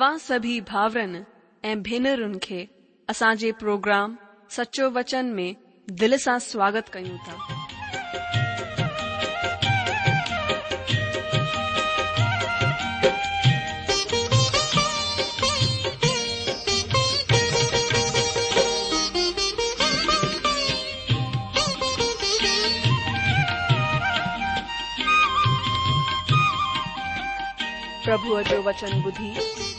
तव्हां सभी भावरन ऐं भेनरुनि खे असांजे प्रोग्राम सचो वचन में दिल सां स्वागत कयूं था प्रभुअ जो वचन बुधी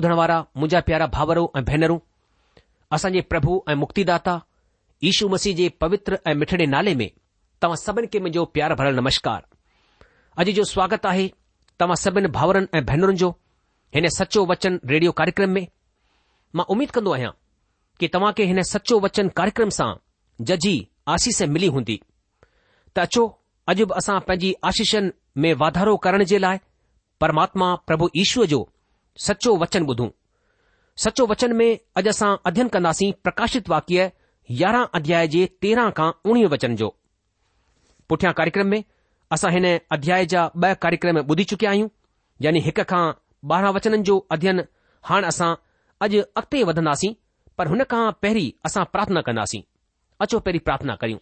ॿुधण वारा मुंहिंजा प्यारा भावरो ऐं भेनरूं असांजे प्रभु ऐं मुक्तिदाता ईशू मसीह जे पवित्र ऐं मिठड़े नाले में तव्हां सभिनि खे मुंहिंजो प्यार भरियलु नमस्कार अॼु जो स्वागतु आहे तव्हां सभिनि भाउरनि ऐं भेनरुनि जो हिन सचो वचन रेडियो कार्यक्रम में मां उमीद कन्दो आहियां कि तव्हां खे हिन सचो वचन कार्यक्रम सां जजी आसीष मिली हूंदी त अचो अॼु बि असां पंहिंजी आशीषनि में वाधारो करण जे लाइ परमात्मा प्रभु ईशूअ जो सचो वचन ॿुधूं सचो वचन में अॼु असां अध्यन कंदासीं प्रकाशित वाक्य यारहं अध्याय जे तेरहं खां उणिवीह वचन जो पुठियां कार्यक्रम में असां हिन अध्याय जा ॿ कार्यक्रम ॿुधी चुकिया आहियूं यानी हिक खां ॿारहं वचननि जो अध्ययन हाणे असां अॼु अॻिते वधंदासीं पर हुन खां पहिरीं असां प्रार्थना कंदासीं अचो पहिरीं प्रार्थना करियूं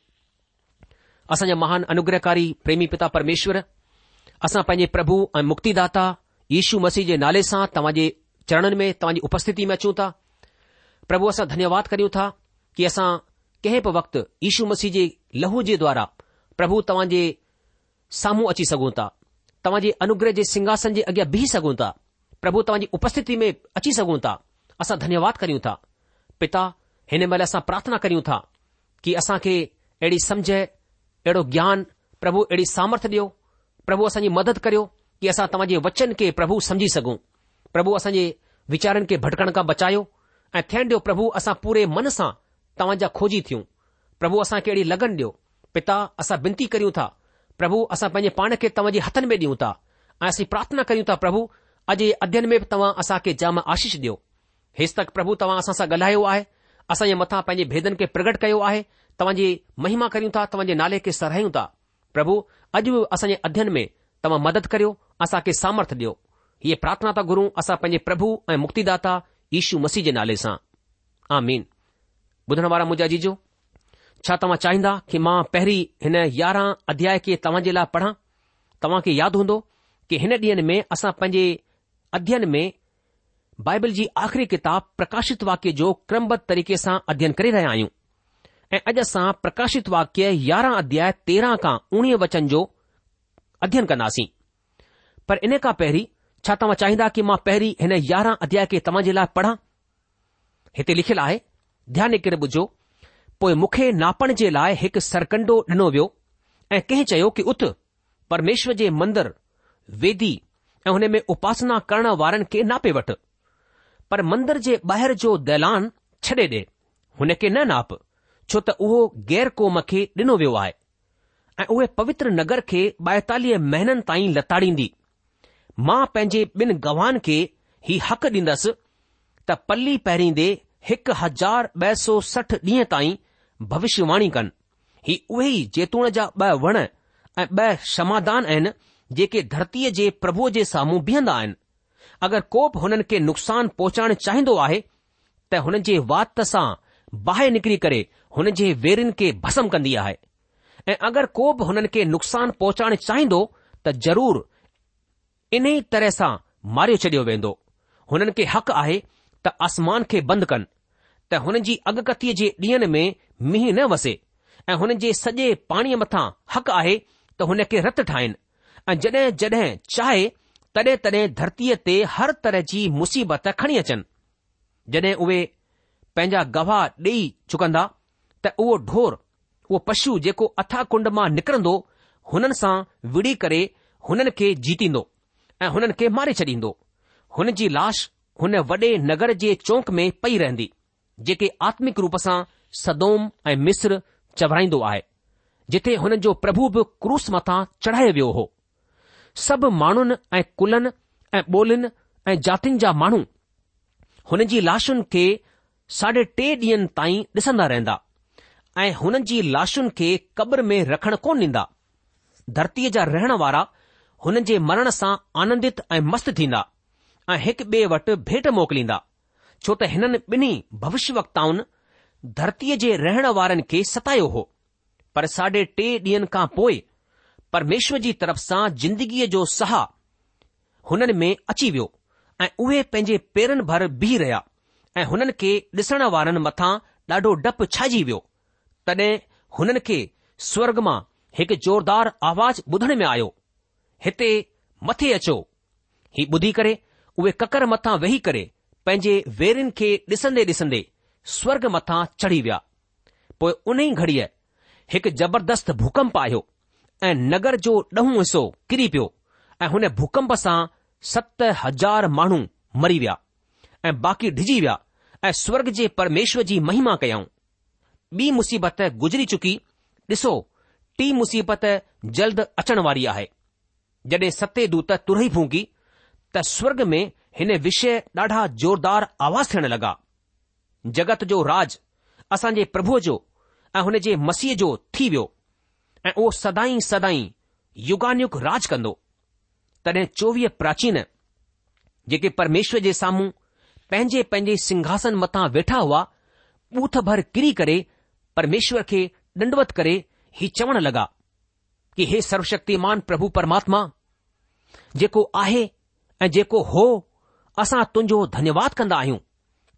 असांजा महान अनुग्रहकारी प्रेमी पिता परमेश्वर असां पंहिंजे प्रभु ऐं मुक्तिदाता यीशु मसीह जे नाले सां तव्हां जे चरणनि में तव्हां जी में अचूं था प्रभु असां धन्यवाद करियूं था कि असां कंहिं बि वक़्तु यीशु मसीह जे लहू जे द्वारा प्रभु जे साम्हूं अची सघूं था तव्हां जे अनुग्रह जे सिंघासन जे अॻियां बीह सघूं था प्रभु जी उपस्थिति में अची सघूं था असां धन्यवाद करियूं था पिता हिन महिल असां प्रार्थना करियूं था कि असां खे अहिड़ी समझ अहिड़ो ज्ञान प्रभु अहिड़ी सामर्थ्य ॾियो प्रभु असांजी मदद करियो कि असां तव्हांजे वचन खे प्रभु समझी सघूं प्रभु असां जे वीचारनि खे भटकण खां बचायो ऐं थियण ॾियो प्रभु असां पूरे मन सां तव्हां जा खोजी थियूं प्रभु असां खे अहिड़ी लगन ॾियो पिता असां विनती करियूं था प्रभु असां पंहिंजे पाण खे तव्हांजे हथनि में ॾियूं था ऐं असीं प्रार्थना करियूं था प्रभु अॼु जे अध्यन में बि तव्हां असांखे जाम आशीष ॾियो हे तक प्रभु तव्हां असां सां ॻाल्हायो आहे असांजे मथां पंहिंजे भेदनि खे प्रगट कयो आहे तव्हांजी महिमा कयूं था तव्हांजे नाले खे सरहियूं था प्रभु अॼु बि असां अध्यन में तव्हां मदद करियो असां खे सामर्थ ॾियो हीअ प्रार्थना था घुरू असां पंहिंजे प्रभु ऐं मुक्तिदाता ईशू मसीह जे नाले सां आ मीन ॿुधण वारा मुंहिंजा जीजो छा तव्हां चाहींदा कि मां पहिरीं हिन यारहं अध्याय खे तव्हां जे लाइ पढ़ां तव्हां खे यादि हूंदो कि हिन ॾींहनि में असां पंहिंजे अध्ययन में बाइबल जी आख़िरी किताब प्रकाशित वाक्य जो क्रमबद्ध तरीक़े सां अध्ययन करे रहिया आहियूं ऐं अॼु असां प्रकाशित वाक्य यारहं अध्याय तेरहं खां उणिवीह वचन जो અઘન કા નાસી પર ઇને કા પહેરી છાતામાં ચાહિંદા કે માં પહેરી ઇને 11 અધ્યાય કે તમાજેલા પઢા હતે લખલા આયે ધ્યાન ઇ કરે બજો પોય મુખે નાપણ જેલાય હક સરકંડો નનો વયો એ કહે છયો કે ઉત પરમેશ્વર જે મંદિર વેધી એ ઉને મે ઉપાસના કરણ વારણ કે નાપે વટ પર મંદિર જે બહાર જો દલાન છડે દે ઉને કે ના નાપ છત ઓ ગેરકો મખે દનો વયો આ ऐं उहे पवित्र नगर खे ॿाएतालीह महीननि ताईं लताड़ींदी मां पंहिंजे ॿिनि गवान खे ही हक़ ॾींदसि त पल्ली पहिरींदे हिकु हज़ार ॿ सौ सठ ॾींहं ताईं भविष्यवाणी कनि ही उहे ई जेतूण जा ॿ वण ऐं ब॒ क्षमादान आहिनि जेके धरतीअ जे प्रभुअ जे साम्हूं बीहंदा आहिनि अगरि को बि हुननि खे नुक़सान पहुचाइण चाहींदो आहे त हुननि जे वात सां बाहि निकिरी करे हुन जे वेरिन खे भस्म कंदी आहे ऐं अगरि को बि हुननि खे नुक़सान पहुचाइण चाहींदो त ज़रूर इन ई तरह सां मारियो छडि॒यो वेंदो हुननि खे हक़ आहे त आसमान खे बंदि कनि त हुननि जी अगकथीअ जे ॾींहनि में मींहुं न वसे ऐं हुन जे सॼे पाणीअ मथां हक़ आहे त हुन खे रत ठाहिनि ऐं जड॒हिं जड॒हिं चाहे तॾहिं तॾहिं धरतीअ ते हर तरह जी मुसीबत खणी अचनि जड॒हिं उहे पंहिंजा गवाह ॾेई चुकंदा त उहो ढोर उहो पशु जेको अथा कुंड मां निकरंदो हुननि सां विड़ी करे हुननि खे जीतींदो ऐं हुननि खे मारे छॾींदो हुन जी लाश हुन वॾे नगर जे चौंक में पई रहंदी जेके आत्मिक रूप सां सदोम ऐं मिस्र चवराईंदो आहे जिथे हुन जो प्रभु बि क्रूस मथां चढ़ायो वियो हो सभु माण्हुनि ऐं कुलनि ऐं ॿोलियुनि ऐं जातियुनि जा माण्हू हुन जी लाशुनि खे साढे टे ॾींहनि ताईं ॾिसंदा रहंदा ऐं हुननि जी लाशुनि खे क़ब्र में रखणु कोन ॾींदा धरतीअ जा रहण वारा हुननि जे मरण सां आनंदित ऐं मस्तु थींदा ऐं हिकु ॿिए वटि भेट मोकिलींदा छो त हिननि ॿिन्ही भविष्य वक्ताउनि धरतीअ जे रहण वारनि खे सतायो हो पर साढे टे ॾींहनि खां पोइ परमेश्वर जी तरफ़ सां ज़िंदगीअ जो सह हुननि में अची वियो ऐं उहे पंहिंजे पेरनि भर बीह रहिया ऐं हुननि खे ॾिसण वारनि मथां ॾाढो डपु छाइजी वियो तडहिं हुननि खे स्वर्ग मां हिकु ज़ोरदार आवाज़ ॿुधण में आयो हिते मथे अचो ही ॿुधी करे उहे ककर मथां वेही करे पंहिंजे वेरिन खे डि॒संदे स्वर्ग मथां चढ़ी विया पोइ उन ई घड़ीअ हिकु जबरदस्त भुकंप आयो ऐं नगर जो ॾहों हिसो किरी पियो ऐ हुन भुकंप सां सत हज़ार माण्हू मरी विया ऐं बाक़ी डिजी विया ऐं स्वर्ग जे परमेश्वर जी महिमा कयाऊं ॿी मुसीबत गुज़री चुकी ॾिसो टी मुसीबत जल्द अचण वारी आहे जॾहिं सते दूत तुरई फूकी त स्वर्ग में हिन विषय ॾाढा ज़ोरदार आवाज़ थियण लॻा जगत जो राज असांजे प्रभुअ जो ऐं हुन जे मसीह जो थी वियो ऐं उहो सदाई सदाई युगानयुग राज कंदो तॾहिं चोवीह प्राचीन जेके परमेश्वर जे साम्हूं पंहिंजे पंहिंजे सिंघासन मथां वेठा हुआ पूथ भर किरी करे परमेश्वर खे ॾंडवत करे ही चवण लॻा कि हे सर्वशक्तिमान प्रभु परमात्मा जेको आहे ऐं जेको हो असां तुंहिंजो धन्यवाद कंदा आहियूं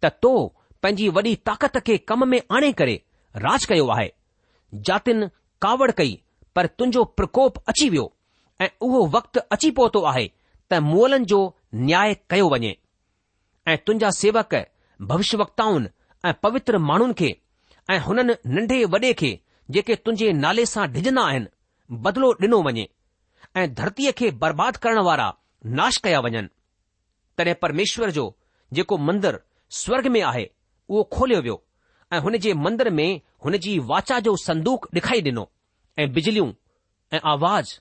त तो पंहिंजी वॾी ताकत खे कम में आणे करे राज कयो आहे जातिन कावड़ कई पर तुंहिंजो प्रकोप अची वियो ऐं उहो वक्तु अची पहुतो आहे त मुअलनि जो न्याय कयो वञे ऐं तुंहिंजा सेवक भविष्यवताउनि ऐं पवित्र माण्हुनि खे ऐं हुननि नंढे वॾे खे जेके तुंहिंजे नाले सां डिॼंदा आहिनि बदिलो ॾिनो वञे ऐं धरतीअ खे बर्बाद करण वारा नाश कया वञनि तॾहिं परमेश्वर जो जेको मंदरु स्वर्ग में आहे उहो खोलियो वियो ऐं हुन जे मंदर में हुन जी वाचा जो संदूक ॾेखारी ॾिनो ऐं बिजलियूं ऐं आवाज़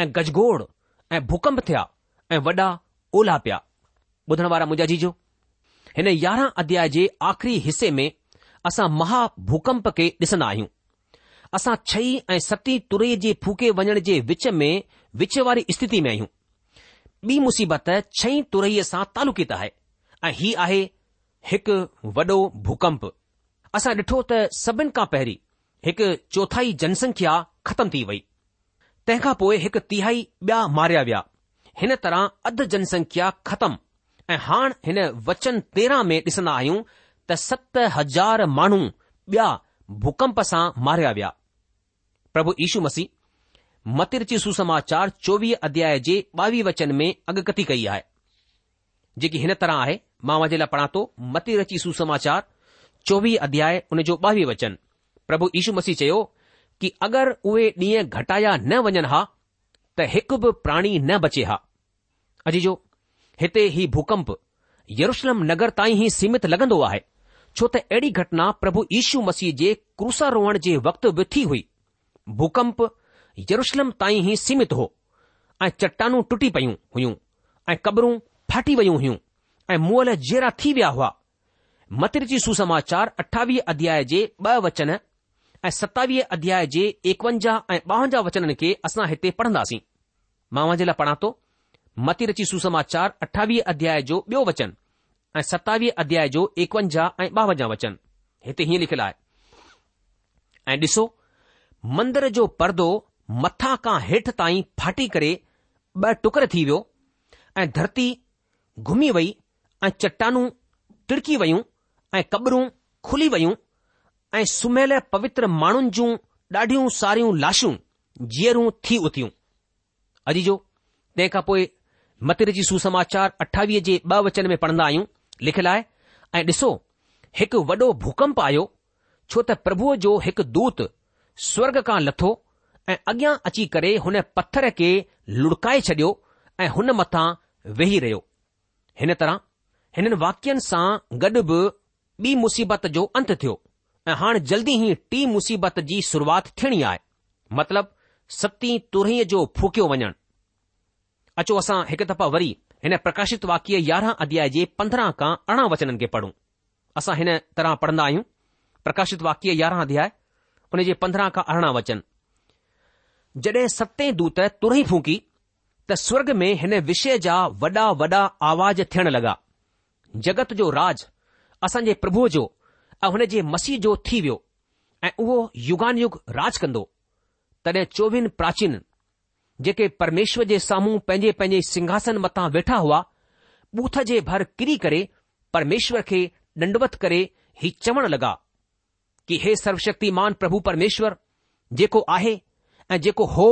ऐं गजगोड़ ऐं भूकंप थिया ऐं वॾा ओला पिया ॿुधण वारा मुंहिंजा जीजो हिन यारहं अध्याय जे आख़िरी हिसे में असां महाभूकम्प खे ॾिसंदा आहियूं असां छई ऐं सती तुरई जे फूके वञण जे विच में विच वारी स्थिति में आहियूं ॿी मुसीबत छई तुरईअ सां तालुकित आहे ऐं ही आहे हिकु वॾो भूकंप असां ॾिठो त सभिनि खां पहिरीं हिकु चौथाई जनसंख्या ख़तम थी वई तंहिंखां पोइ हिकु तिहाई ॿिया मारिया विया हिन तरह अधु जनसंख्या ख़तम ऐं हाणे हिन वचन तेरहं में ॾिसंदा आहियूं त सत हज़ार माण्हू ॿिया भूकंप सां मारिया विया प्रभु यीशू मसीह मतिरची सुसमाचार चोवीह अध्याय जे ॿावीह वचन में अगकथी कई आहे जेकी हिन तरह आहे मां वञे लाइ पढ़ा थो मतिरची सुसमाचार चोवीह अध्याय उन जो ॿावीह वचन प्रभु यीशू मसीह चयो कि अगरि उहे ॾींहं घटाया न वञनि हा त हिकु बि प्राणी न बचे हा जो हिते ही भूकंप यरुशलम नगर ताईं ई सीमित लॻंदो आहे छो त अहिड़ी घटना प्रभु यीशू मसीह जे क्रूसा रोहण जे वक़्त बि थी हुई भुकंप यरुशलम ताईं ई सीमित हो ऐं चट्टानू टुटी पयूं हुइयूं ऐं क़बरूं फाटी वयूं हुइयूं ऐं मुअल जहिड़ा थी विया हुआ मतिर सुसमाचार अठावीह अध्याय जे ॿ वचन ऐं सतावीह अध्याय जे एकवंजाह ऐं ॿावंजाह वचननि खे असां हिते पढ़ंदासीं मां जे लाइ पढ़ा थो मतिर सुसमाचार अठावीह अध्याय जो ॿियो वचन ऐं सतावीह अध्याय जो एकवंजाह ऐं ॿावंजाह वचन हिते हीअं लिखियलु आहे ऐं ॾिसो मंदर जो पर्दो मथां खां हेठि ताईं फाटी करे ॿ टुकर थी वियो ऐं धरती घुमी वई ऐं चट्टानूं टिड़की वयूं ऐं कबरूं खुली वयूं ऐं सुम्हियल पवित्र माण्हुनि जूं ॾाढियूं सारियूं लाशूं जीअरूं थी उथियूं अजी जो तंहिंखां पोइ मतिर जी सुसमाचार अठावीह जे ॿ वचन में पढ़ंदा आहियूं लिखियलु आहे ऐं ॾिसो हिकु वॾो भूकंप आयो छो त प्रभुअ जो हिकु दूत स्वर्ग खां लथो ऐं अॻियां अची करे हुन पत्थर खे लुड़काए छडि॒यो ऐं हुन मथां वेही रहियो हिन तरह हिननि वाक्यनि सां गॾु बि ॿी मुसीबत जो अंत थियो ऐं हाणे जल्दी ई टी मुसीबत जी शुरूआत थियणी आहे मतिलब सतीं तुरहीअ जो फूकियो वञणु अचो असां हिकु दफ़ा वरी हिन प्रकाशित वाक्य यारहं अध्याय जे पंद्रहं खां अरिड़हं वचननि खे पढ़ूं असां हिन तरह पढ़ंदा आहियूं प्रकाशित वाक्य यारहं अध्याय हुन जे पंद्रहं खां अरिड़हं वचन जॾहिं सतई दूत तुर ई फूकी त स्वर्ग में हिन विषय जा वॾा वॾा आवाज़ थियण लॻा जगत जो राज असांजे प्रभुअ जो ऐं हुन जे मसीह जो थी वियो ऐं उहो युग राज कंदो तॾहिं चोवीह प्राचीन जेके परमेश्वर जे साम्हूं पंहिंजे पंहिंजे सिंघासन मथां वेठा हुआ बूथ जे भर किरी करे परमेश्वर खे ॾंडवत करे हीउ चवण लॻा कि हे सर्वशक्तिमान प्रभु परमेश्वर जेको आहे ऐं जेको हो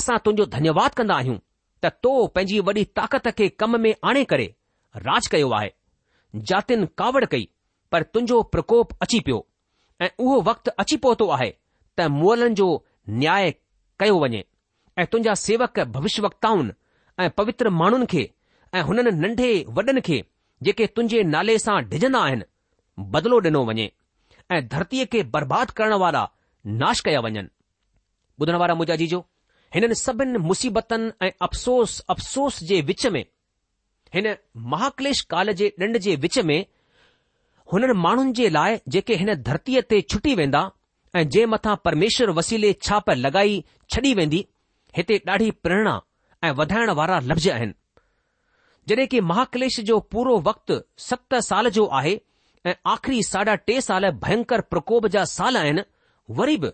असां तुंहिंजो धन्यवाद कंदा आहियूं त तो पंहिंजी वॾी ताक़त खे कम में आणे करे राज कयो आहे जातिन कावड़ कई पर तुंजो प्रकोप अची पियो ऐं उहो वक़्तु अची पहुतो आहे त मुअलनि जो न्याय कयो वञे ऐं तुंहिंजा सेवक भविष्य वक्ताउनि ऐं पवित्र माण्हुनि खे ऐं हुननि नंढे वॾनि खे जेके तुंहिंजे नाले सां डिॼंदा आहिनि बदिलो ॾिनो वञे ऐं धरतीअ खे बर्बाद करण वारा नाश कया वञनि ॿुधण वारा मुंहिंजा जीजो हिननि सभिनि मुसीबतनि ऐं अफ़सोस अफ़सोस जे विच में हिन महाकलेश काल जे ॾंड जे विच में हुननि माण्हुनि जे लाइ जेके हिन धरतीअ ते छुटी वेंदा ऐं जे मथां परमेश्वर वसीले छाप लॻाई छॾी वेंदी हिते ॾाढी प्रेरणा ऐं वधाइण वारा लफ़्ज़ आहिनि जॾहिं की महाकलेश जो पूरो वक़्तु सत साल जो आहे ऐं आख़िरी साढा टे साल भयंकर प्रकोप जा साल आहिनि वरी बि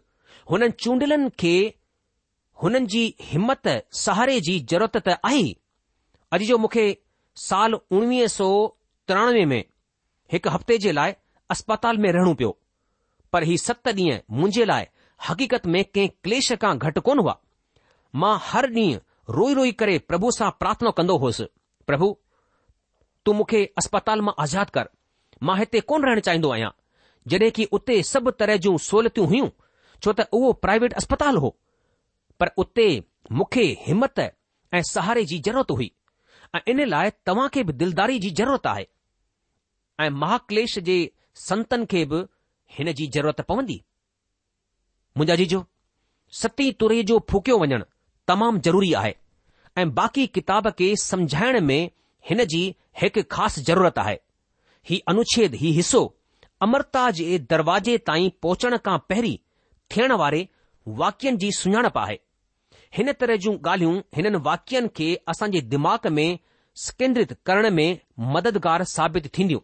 हुननि चूंडलनि खे हुननि जी हिमत सहारे जी ज़रूरत त आई अॼु जो मूंखे साल उणिवीह सौ तिरयानवे में हिकु हफ़्ते जे लाइ अस्पताल में रहणो पियो पर ही सत ॾींहं मुंहिंजे लाइ हक़ीक़त में कंहिं क्लेश खां घटि कोन हुआ मां हर ॾींहुं रोई रोई करे प्रभु सां प्रार्थना कंदो होसि प्रभु तूं मूंखे अस्पताल मां आज़ादु कर मां हिते कोन रहणु चाहींदो आहियां जॾहिं की उते सभु तरह जूं सहूलियतूं हुयूं छो त उहो प्राइवेट अस्पताल हो पर उते मूंखे हिमत ऐं सहारे जी ज़रूरत हुई ऐं इन लाइ तव्हां खे बि दिलदारी जी ज़रूरत आहे ऐं महाक्लेश जे संतनि खे बि हिन जी ज़रूरत पवंदी मुंहिंजा जीजो सती तुर जो फूकियो वञणु तमामु ज़रूरी आहे ऐं बाक़ी किताब खे सम्झाइण में हिन जी हिकु ख़ासि ज़रूरत आहे ही अनुछेद ही हिसो अमरता जे दरवाजे ताईं पहुचण खां पहिरीं थियण वारे वाक्यनि जी सुञाणप आहे हिन तरह जूं ॻाल्हियूं हिननि वाक्यनि खे असां दिमाग़ में सकेंद्रित करण में मददगार साबित थींदियूं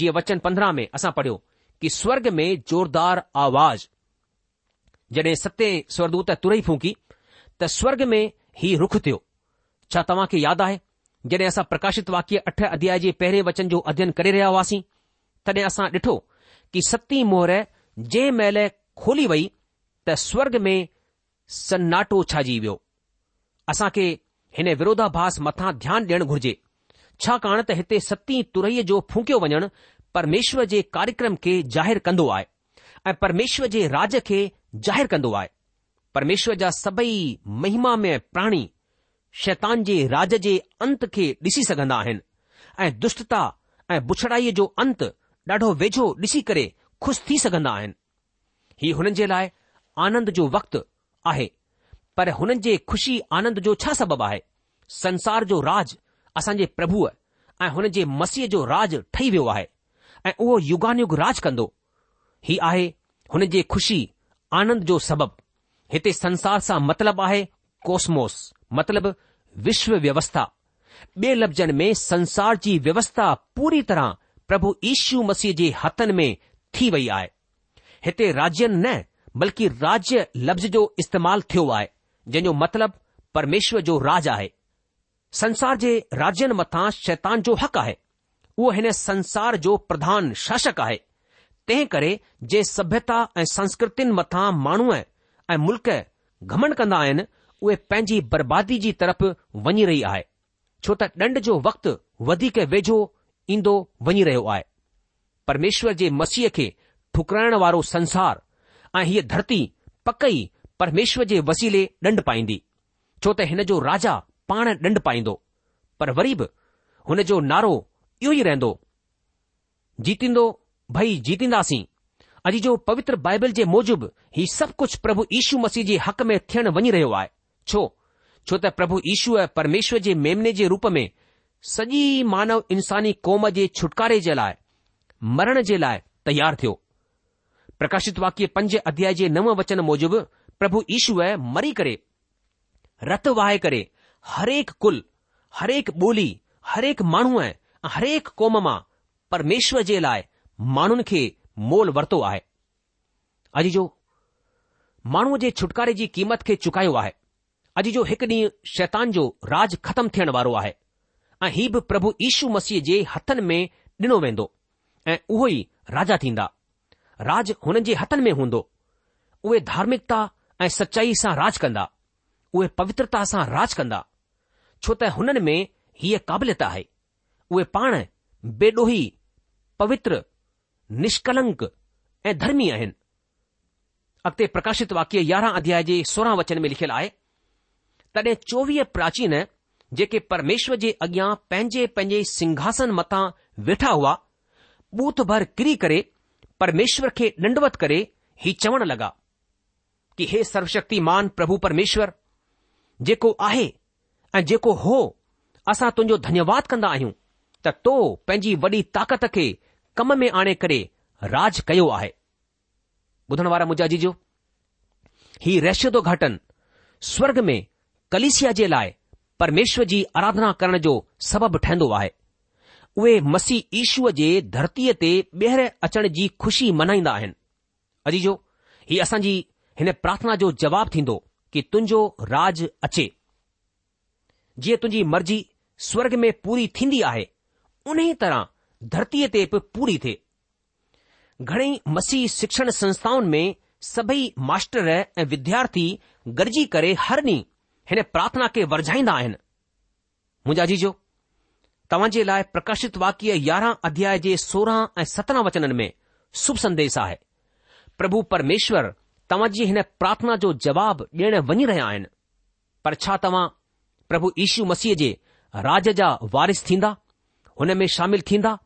जीअं वचन पंद्रहं में असां पढ़ियो कि स्वर्ग में ज़ोरदार आवाज़ जड॒हिं सते स्वर्गु तुरई फूकी त स्वर्ग में ही रुख थियो छा खे यादि आहे जॾहिं असां प्रकाशित वाक्य अठ अध्याय जे पहिरें वचन जो अध्ययन करे रहिया हुआसीं तॾहिं असां ॾिठो कि सती मोहर जंहिं महिल खोली वई त स्वर्ग में सन्नाटो छाजी वियो असां खे हिन विरोधाभास मथां ध्यानु ॾियणु घुर्जे छाकाणि त हिते सती तुरई जो फूकियो वञणु परमेश्वर जे कार्यक्रम खे ज़ाहिरु कंदो आहे ऐं परमेश्वर जे राज खे ज़ाहिरु कंदो आहे परमेश्वर जा सभई महिमा में प्राणी शैतान जे राज जे अंत खे ॾिसी सघंदा आहिनि ऐं दुष्टता ऐं बुछड़ाईअ जो अंत ॾाढो वेझो ॾिसी करे ख़ुशि थी सघंदा आहिनि हीउ हुननि जे लाइ आनंद जो वक़्तु आहे पर हुननि जे ख़ुशी आनंद जो छा सबबु आहे संसार जो राज असांजे प्रभुअ ऐं हुन जे मसीह जो राज ठही वियो आहे ऐं उहो युगानयुग राज कंदो हीउ आहे हुन जे खु़शी आनंद जो सबबु हिते संसार सां मतिलबु आहे कोस्मोस मतिलब विश्व व्यवस्था ॿे लफ़्ज़नि में संसार जी व्यवस्था पूरी तरह प्रभु ईशू मसीह जे हथनि में थी वई आहे हिते राज्यनि न बल्कि राज्य लफ़्ज़ जो इस्तेमालु थियो आहे जंहिंजो मतिलबु परमेश्वर जो राज आहे संसार जे राज्यनि मथां शैतान जो हक़ु आहे उहो हिन संसार जो प्रधान शासक आहे तंहिं करे जंहिं सभ्यता ऐं संस्कृतियुनि मथां माण्हूअ ऐं मुल्क घमण कंदा आहिनि उहे पंहिंजी बर्बादी जी तरफ़ वञी रही आहे छो त ॾंड जो वक़्तु वधीक वेझो ईंदो वञी रहियो आहे परमेश्वर जे मसीह खे ठुकराइण वारो संसार ऐं हीअ धरती पकई परमेश्वर जे वसीले ॾंड पाईंदी छो त हिन जो राजा पाण ॾंड पाईंदो पर वरी बि हुन जो नारो इहो ई रहंदो जीतींदो भई जीतींदासीं अॼु जो पवित्र बाइबल जे मूजिबि हीउ सभु कुझु प्रभु ईशू मसीह जे हक़ में थियणु वञी रहियो आहे छो छो त प्रभु ईशूअ परमेश्वर जे मेमने जे रूप में सॼी मानव इन्सानी क़ौम जे छुटकारे जे लाइ मरण जे लाइ तयारु थियो प्रकाशित वाक्य पंज अध्याय जे नव वचन मूजिबि प्रभु ईशूअ मरी करे रत वाह करे हरेक कुल हरेक ॿोली हरेक माण्हूअ हरेक क़ौम मां परमेश्वर जे लाइ माण्हुनि खे मोल वरितो आहे अॼु जो माण्हूअ जे छुटकारे जी क़ीमत खे चुकायो आहे अॼु जो हिकु ॾींहुं शैतान जो राज खतम थियण वारो आहे ऐं हीउ बि प्रभु ईशू मसीह जे हथनि में ॾिनो वेंदो ऐं उहो ई राजा थींदा राज हुननि जे हथनि में हूंदो उहे धार्मिकता ऐं सचाई सां राज कंदा उहे पवित्रता सां राज कंदा छो त हुननि में हीअ क़ाबिलियत आहे उहे पाण बेॾोही पवित्र निषलंक ऐं धर्मी आहिनि अॻिते प्रकाशित वाक्य यारहं अध्याय जे सोरहं वचन में लिखियलु आहे तॾहिं चोवीह प्राचीन जेके परमेश्वर जे अॻियां पंहिंजे पंहिंजे सिंघासन मथां वेठा हुआ पूथ भर किरी करे परमेश्वर खे निंडवत करे ही चवण लॻा कि हे सर्वशक्तिमान प्रभु परमेश्वर जेको आहे ऐं जेको हो असां तुंहिंजो धन्यवाद कंदा आहियूं त तो पंहिंजी वॾी ताक़त खे कम में आणे करे राज कयो आहे ॿुधण वारा मुंहिंजा जीजो ही रैशदोघाटन स्वर्ग में कलिसिया जे लाइ परमेश्वर जी आराधना करण जो सबबु ठहिंदो आहे उहे मसीह ईशूअ जे धरतीअ ते ॿीहर अचण जी खु़शी मल्हाईंदा आहिनि अजीजो ही असांजी हिन प्रार्थना जो जवाबु थींदो कि तुंहिंजो राज अचे जीअं तुंहिंजी मर्ज़ी स्वर्ग में पूरी थींदी आहे उन ई तरह धरतीअ ते बि पूरी थिए घणेई मसीह शिक्षण संस्थाउनि में सभई मास्टर ऐं विद्यार्थी गॾिजी करे हर ॾींहुं हिन प्रार्थना खे वरझाईंदा आहिनि मुंहिंजा जीजो तव्हां जे लाइ प्रकाशित वाक्य यारहं अध्याय जे सोरहं ऐं सत्रहं वचननि में शुभ संदेश आहे प्रभु परमेश्वर तव्हां जी हिन प्रार्थना जो जवाब ॾियण वञी रहिया आहिनि पर छा तव्हां प्रभु यीशू मसीह जे राज जा वारिस थींदा हुन में शामिल थींदा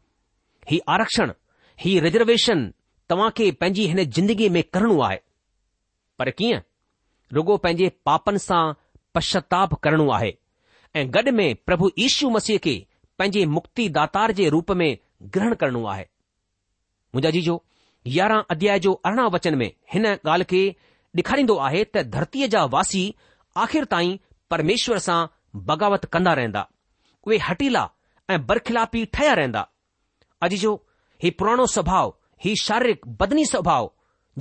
ही आरक्षण ही रिजर्वेशन तव्हां खे पंहिंजी हिन ज़िंदगीअ में करणो आहे पर कीअं रुगो पंहिंजे पापनि सां पश्चाताप करणो आहे ऐं गॾु में प्रभु यीशू मसीह खे पंहिंजे मुक्ति दातार जे रूप में ग्रहण करणो आहे मुंहिंजा जीजो यारहं अध्याय जो अरिड़हं वचन में हिन ॻाल्हि खे ॾेखारींदो आहे त धरतीअ जा वासी आख़िर ताईं परमेश्वर सां बग़ावत कंदा रहंदा उहे हटीला ऐं बरखिलापी ठहिया रहंदा अजी जो ही पुराणो स्वभाव ही शारीरिक बदनी स्वभाव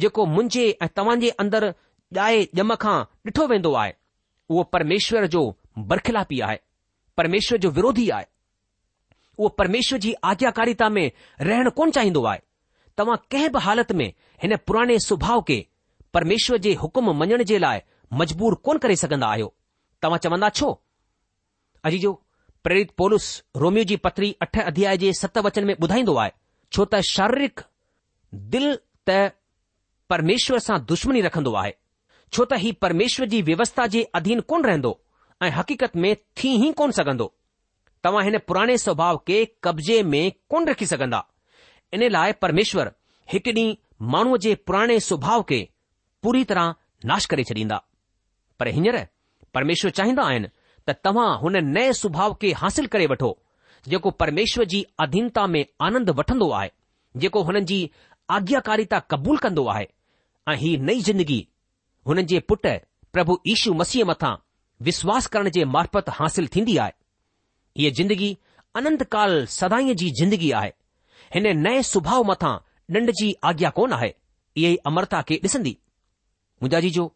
जेको मुंहिंजे ऐं तव्हां जे अंदरि ॼाए ॼम खां ॾिठो वेंदो आहे उहो परमेश्वर जो बरखिलापी आहे परमेश्वर जो विरोधी आहे उहो परमेश्वर जी आज्ञाकारिता में रहण कोन चाहींदो आहे तव्हां कंहिं बि हालति में हिन पुराणे सुभाउ खे परमेश्वर जे हुकुम मञण जे लाइ मजबूर कोन करे सघंदा आहियो तव्हां चवंदा छो जो प्रेरित पोलुस रोमियो जी पथरी अठ अध्याय जे सत वचन में ॿुधाईंदो आहे छो त शारीरिक दिल त परमेश्वर सां दुश्मनी रखंदो आहे छो त हीउ परमेश्वर जी व्यवस्था जे अधीन कोन रहंदो ऐं हक़ीक़त में थी ई कोन सघंदो तव्हां हिन पुराणे स्वभाव खे कब्ज़े में कोन रखी सघंदा इन लाइ परमेश्वर हिकु ॾींहुं माण्हूअ जे पुराणे स्वभाव खे पूरी तरह नाश करे छॾींदा पर हींअर परमेश्वर चाहींदा आहिनि त तव्हां हुन नए सुभाउ खे हासिल करे वठो जेको परमेश्वर जी अधीनता में आनंद वठंदो आहे जेको हुननि जी आज्ञाकारिता क़बूलु कंदो आहे ऐं ही नई जिंदगी हुननि जे पुटु प्रभु ईशू मसीह मथां विश्वास करण जे मार्पत हासिलु थींदी आहे हीअ जिंदगी अनंतकाल सदाईअ जी जिंदगी आहे हिन नए सुभाउ मथां निंड जी आज्ञा कोन आहे इहे अमरता खे ॾिसंदी मुंजाजी जो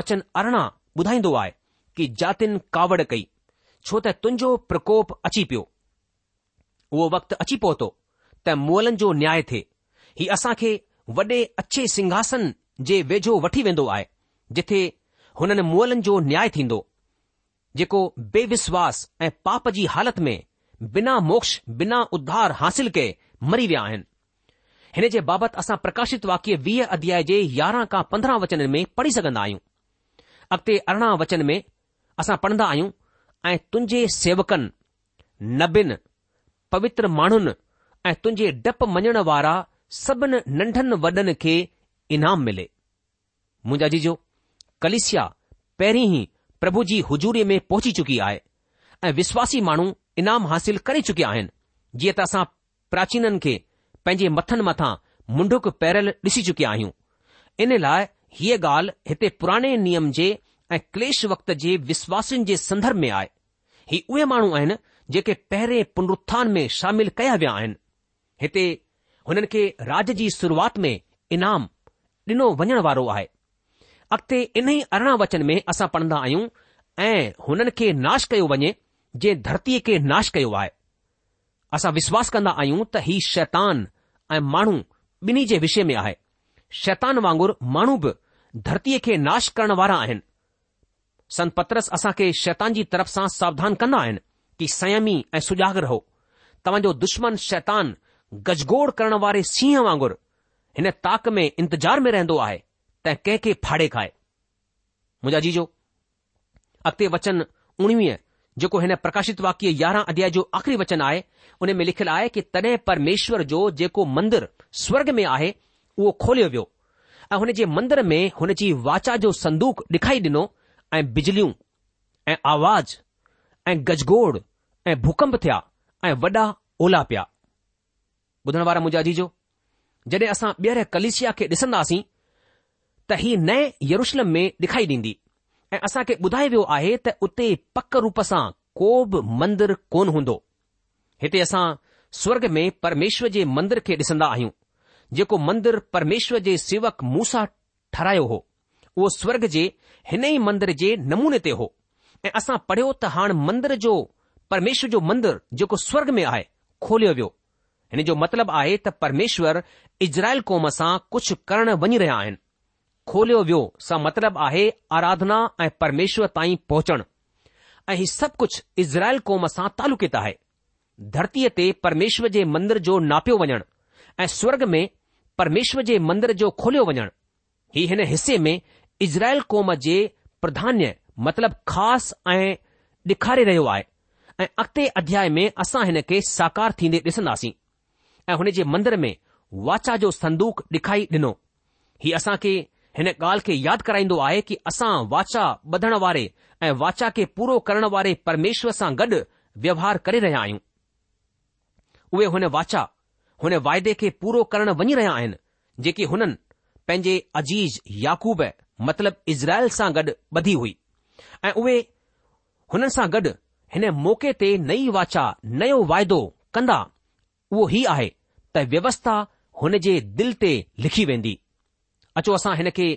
वचन अरिड़हां ॿुधाईंदो आहे कि जातिन कावड़ कई छो त तुंहिंजो प्रकोप अची पियो उहो वक़्तु अची पहुतो त मुअलनि जो न्याय थिए ही असांखे वॾे अछे सिंघासन जे वेझो वठी वेंदो आहे जिथे हुननि मुअलनि जो न्याय थींदो जेको बेविश्वास ऐं पाप जी हालत में बिना मोक्ष बिना उद्धार हासिल कये मरी विया आहिनि हिन जे बाबति असां प्रकाशित वाक्य वीह अध्याय जे यारहां खां पंद्रहं वचन में पढ़ी सघंदा आहियूं अॻिते अरिड़हं वचन में असां पढ़ंदा आहियूं ऐं तुंहिंजे सेवकनि नबिन पवित्र माण्हुनि ऐं तुंहिंजे डप मञण वारा सभिनी नंढनि वॾनि खे इनाम मिले मुंहिंजा जीजो कलिसिया पहिरीं ई प्रभु जी हुजूरीअ में पहुची चुकी आहे ऐं विश्वासी माण्हू इनाम हासिल करे चुकिया आहिनि जीअं त असां प्राचीननि खे पंहिंजे मथनि मथां मुंडुक पैरल ॾिसी चुकिया आहियूं इन लाइ हीअ ॻाल्हि हिते पुराणे नियम जे ऐं क्लेश वक्त जे विश्वासनि जे संदर्भ में आहे ही उहे माण्हू आहिनि जेके पहिरें पुनरुथान में शामिल कया विया आहिनि हिते हुननि खे राज जी शुरूआत में इनाम ॾिनो वञण वारो आहे अॻिते इन ई अरिड़हं वचन में असां पढ़ंदा आहियूं ऐं हुननि खे नाश कयो वञे जे धरतीअ खे नाश कयो आहे असां विश्वास कंदा आहियूं त ही शैतान ऐं माण्हू ॿिन्ही जे विषय में आहे शैतान वांगुरु माण्हू बि धरतीअ खे नाश करण वारा आहिनि संत पत्रस असां खे शैतान जी तरफ़ सां सावधान कंदा आहिनि की सयमी ऐं सुजाग रहो तव्हांजो दुश्मन शैतान गजगोड़ करण वारे सीह वांगुरु हिन ताक में इंतज़ार में रहंदो आहे तंहिं कंहिंखे फाड़ेकाए मुंहिंजा जी जो अगि॒ते वचन उणिवीह जेको हिन प्रकाशित वाक्य यारहां अध्याय जो आख़िरी वचन आहे उन में लिखियलु आहे कि तॾहिं परमेश्वर जो जेको मंदरु स्वर्ग में आहे उहो खोलियो वियो ऐं हुन जे मंदर में हुनजी वाचा जो संदूक डे॒खाई ॾिनो ऐं बिजलियूं ऐं आवाज़ ऐं गजगोड़ ऐं भूकंप थिया ऐं वॾा ओला पिया ॿुधण वारा मुंहिंजा जीजो जॾहिं असां ॿीहर कलिशिया खे ॾिसंदासीं त ही नए यरुशलम में ॾेखारी ॾींदी ऐं असां खे ॿुधायो वियो आहे त उते पक रूप सां को बि मंदरु कोन हूंदो हिते असां स्वर्ग में परमेश्वर जे मंदर खे ॾिसंदा आहियूं जेको मंदरु परमेश्वर जे सेवक मूसा ठहिरायो हो उहो स्वर्ग जे हिन ई मंदर जे नमूने ते हो ऐं असां पढ़ियो त हाणे मंदर जो परमेश्वर जो मंदरु जेको स्वर्ग में आहे खोलियो वियो हिन जो मतिलबु आहे त परमेश्वरु इज़राइल कौम सां कुझु करण वञी रहिया आहिनि खोलियो वियो सतिलबु आहे आराधना ऐं परमेश्वर ताईं पहुचणु ऐं हीउ सभु कुझु इज़राइल क़ौम सां तालुकित आहे धरतीअ ते परमेश्वर जे मंदर जो नापियो वञणु ऐं स्वर्ग में परमेश्वर जे मंदर जो खोलियो वञणु हीउ हिन हिसे में इज़राइल क़ौम जे प्रधान्य मतिलब ख़ासि ऐं ॾेखारे रहियो आहे ऐं अॻिते अध्याय में असां हिन खे साकार थींदे ॾिसंदासीं ऐं हुन जे मंदर में वाचा जो संदूक ॾेखारी ॾिनो हीउ असां खे हिन ॻाल्हि खे यादि कराईंदो आहे कि असां वाचा ॿधण वारे ऐं वाचा खे पूरो करण वारे परमेश्वर सां गॾु व्यवहार करे रहिया आहियूं उहे हुन वाचा हुन वाइदे खे पूरो करण वञी रहिया आहिनि जेके हुननि पंहिंजे अजीज़ याक़ूब मतलब इज़राइल सां गॾु ॿधी हुई ऐं उहे हुननि सां गॾु हिन मौके ते नई वाचा नयो वाइदो कंदा उहो ई आहे त व्यवस्था हुन जे दिल ते लिखी वेंदी अचो असां हिन खे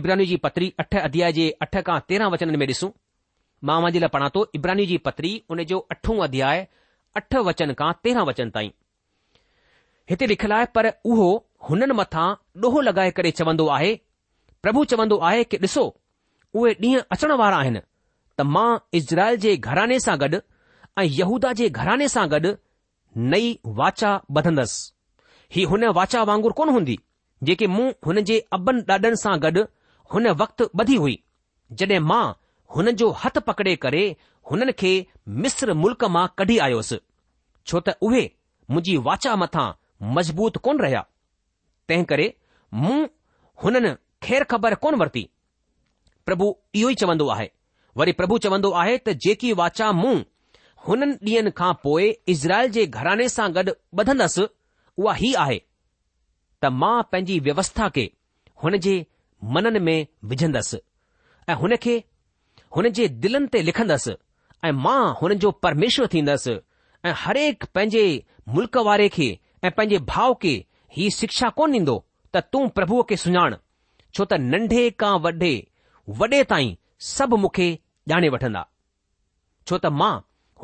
इब्रानी जी पत्री अठ अध्याय जे अठ खां तेरहं वचननि में ॾिसूं मां मुंहिंजे लाइ पढ़ा थो इब्रानी जी पत्री उन जो अठो अध्याय अठ वचन खां तेरहं वचन ताईं हिते लिखियलु आहे पर उहो हुननि मथां ॾोहो लॻाए करे चवंदो आहे प्रभु चवंदो आहे कि ॾिसो उहे ॾींहु अचण वारा आहिनि त मां इज़राइल जे घराने सां गॾु ऐं यहूदा जे घराने सां गॾु नई वाचा बधंदसि ही हुन वाचा वांगुरु कोन्ह हूंदी जेके मूं हुननि जे अॿन ॾाॾनि सां गॾु हुन वक़्तु ॿधी हुई जॾहिं मां हुन जो हथु पकड़े करे हुननि खे मिस्र मुल्क मां कढी आयोसि छो त उहे मुंहिंजी वाचा मथां मज़बूत कोन रहिया तंहिं करे मूं हुननि खैर ख़बर कोन वरिती प्रभु इहो ई चवंदो आहे वरी प्रभु चवंदो आहे त जेकी वाचा मूं हुननि ॾींहनि खां पोइ इज़राइल जे घराने सां गॾु ॿधंदसि उहा हीउ आहे त मां पंहिंजी व्यवस्था खे हुन जे मननि में विझंदसि ऐं हुन खे हुन जे दिलनि ते लिखंदसि ऐं मां हुन जो परमेश्वर थींदसि ऐं हरेक पंहिंजे मुल्क़ वारे खे ऐं पंहिंजे भाउ खे हीउ शिक्षा कोन ॾींदो त तूं प्रभुअ खे सुञाण छो त नंढे खां वॾे वॾे ताईं सभु मूंखे ॼाणे वठंदा छो त मां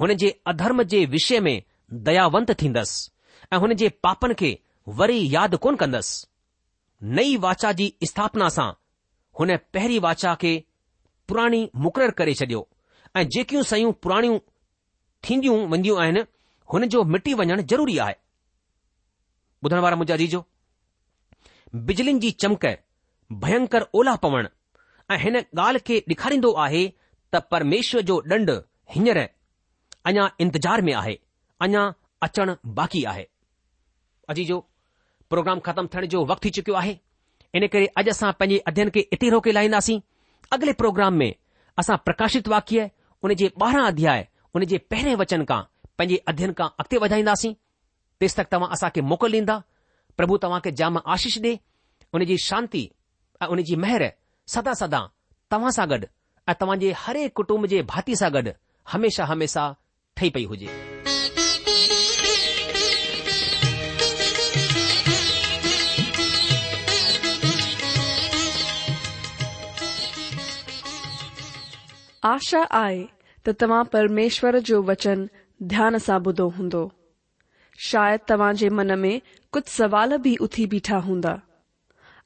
हुन जे अधर्म जे विषय में दयावंत थींदसि ऐं हुन जे पापनि खे वरी यादि कोन कंदसि नई वाचा जी स्थापना सां हुन पहिरीं वाचा खे पुराणी मुक़ररु करे छॾियो ऐं जेकियूं शयूं पुराणियूं थींदियूं वेंदियूं आहिनि हुन जो मिटी वञणु ज़रूरी आहे ॿुधण वारा मुंहिंजा जीजो बिजली जी चमक भयंकर ओला पवण ऐं हिन ॻाल्हि खे ॾेखारींदो आहे त परमेश्वर जो ॾंढ हींअर अञा इंतज़ार में आहे अञा अचण बाक़ी आहे अजी जो प्रोग्राम खत्म थियण जो वक़्तु थी चुकियो आहे इन करे अॼु असां पंहिंजे अध्यन खे इते रोके लाहींदासीं अॻिले प्रोग्राम में असां प्रकाशित वाक्य उन जे ॿारहं अध्याय उन जे पहिरें वचन खां पंहिंजे अध्यन खां अॻिते वधाईंदासीं तक तव्हां असां खे मोकिल ॾींदा प्रभु तव्हां खे जाम आशीष ॾे उन जी शांती उन जी महर सदा सदा तव्हां सां गॾु ऐं तव्हांजे हर कुटुंब जे भाती सां गॾु पई हुजे आशा आहे त तव्हां परमेश्वर जो वचन ध्यान सां ॿुधो हूंदो शायदि तव्हां जे मन में कुझु सवाल बि उथी बीठा हूंदा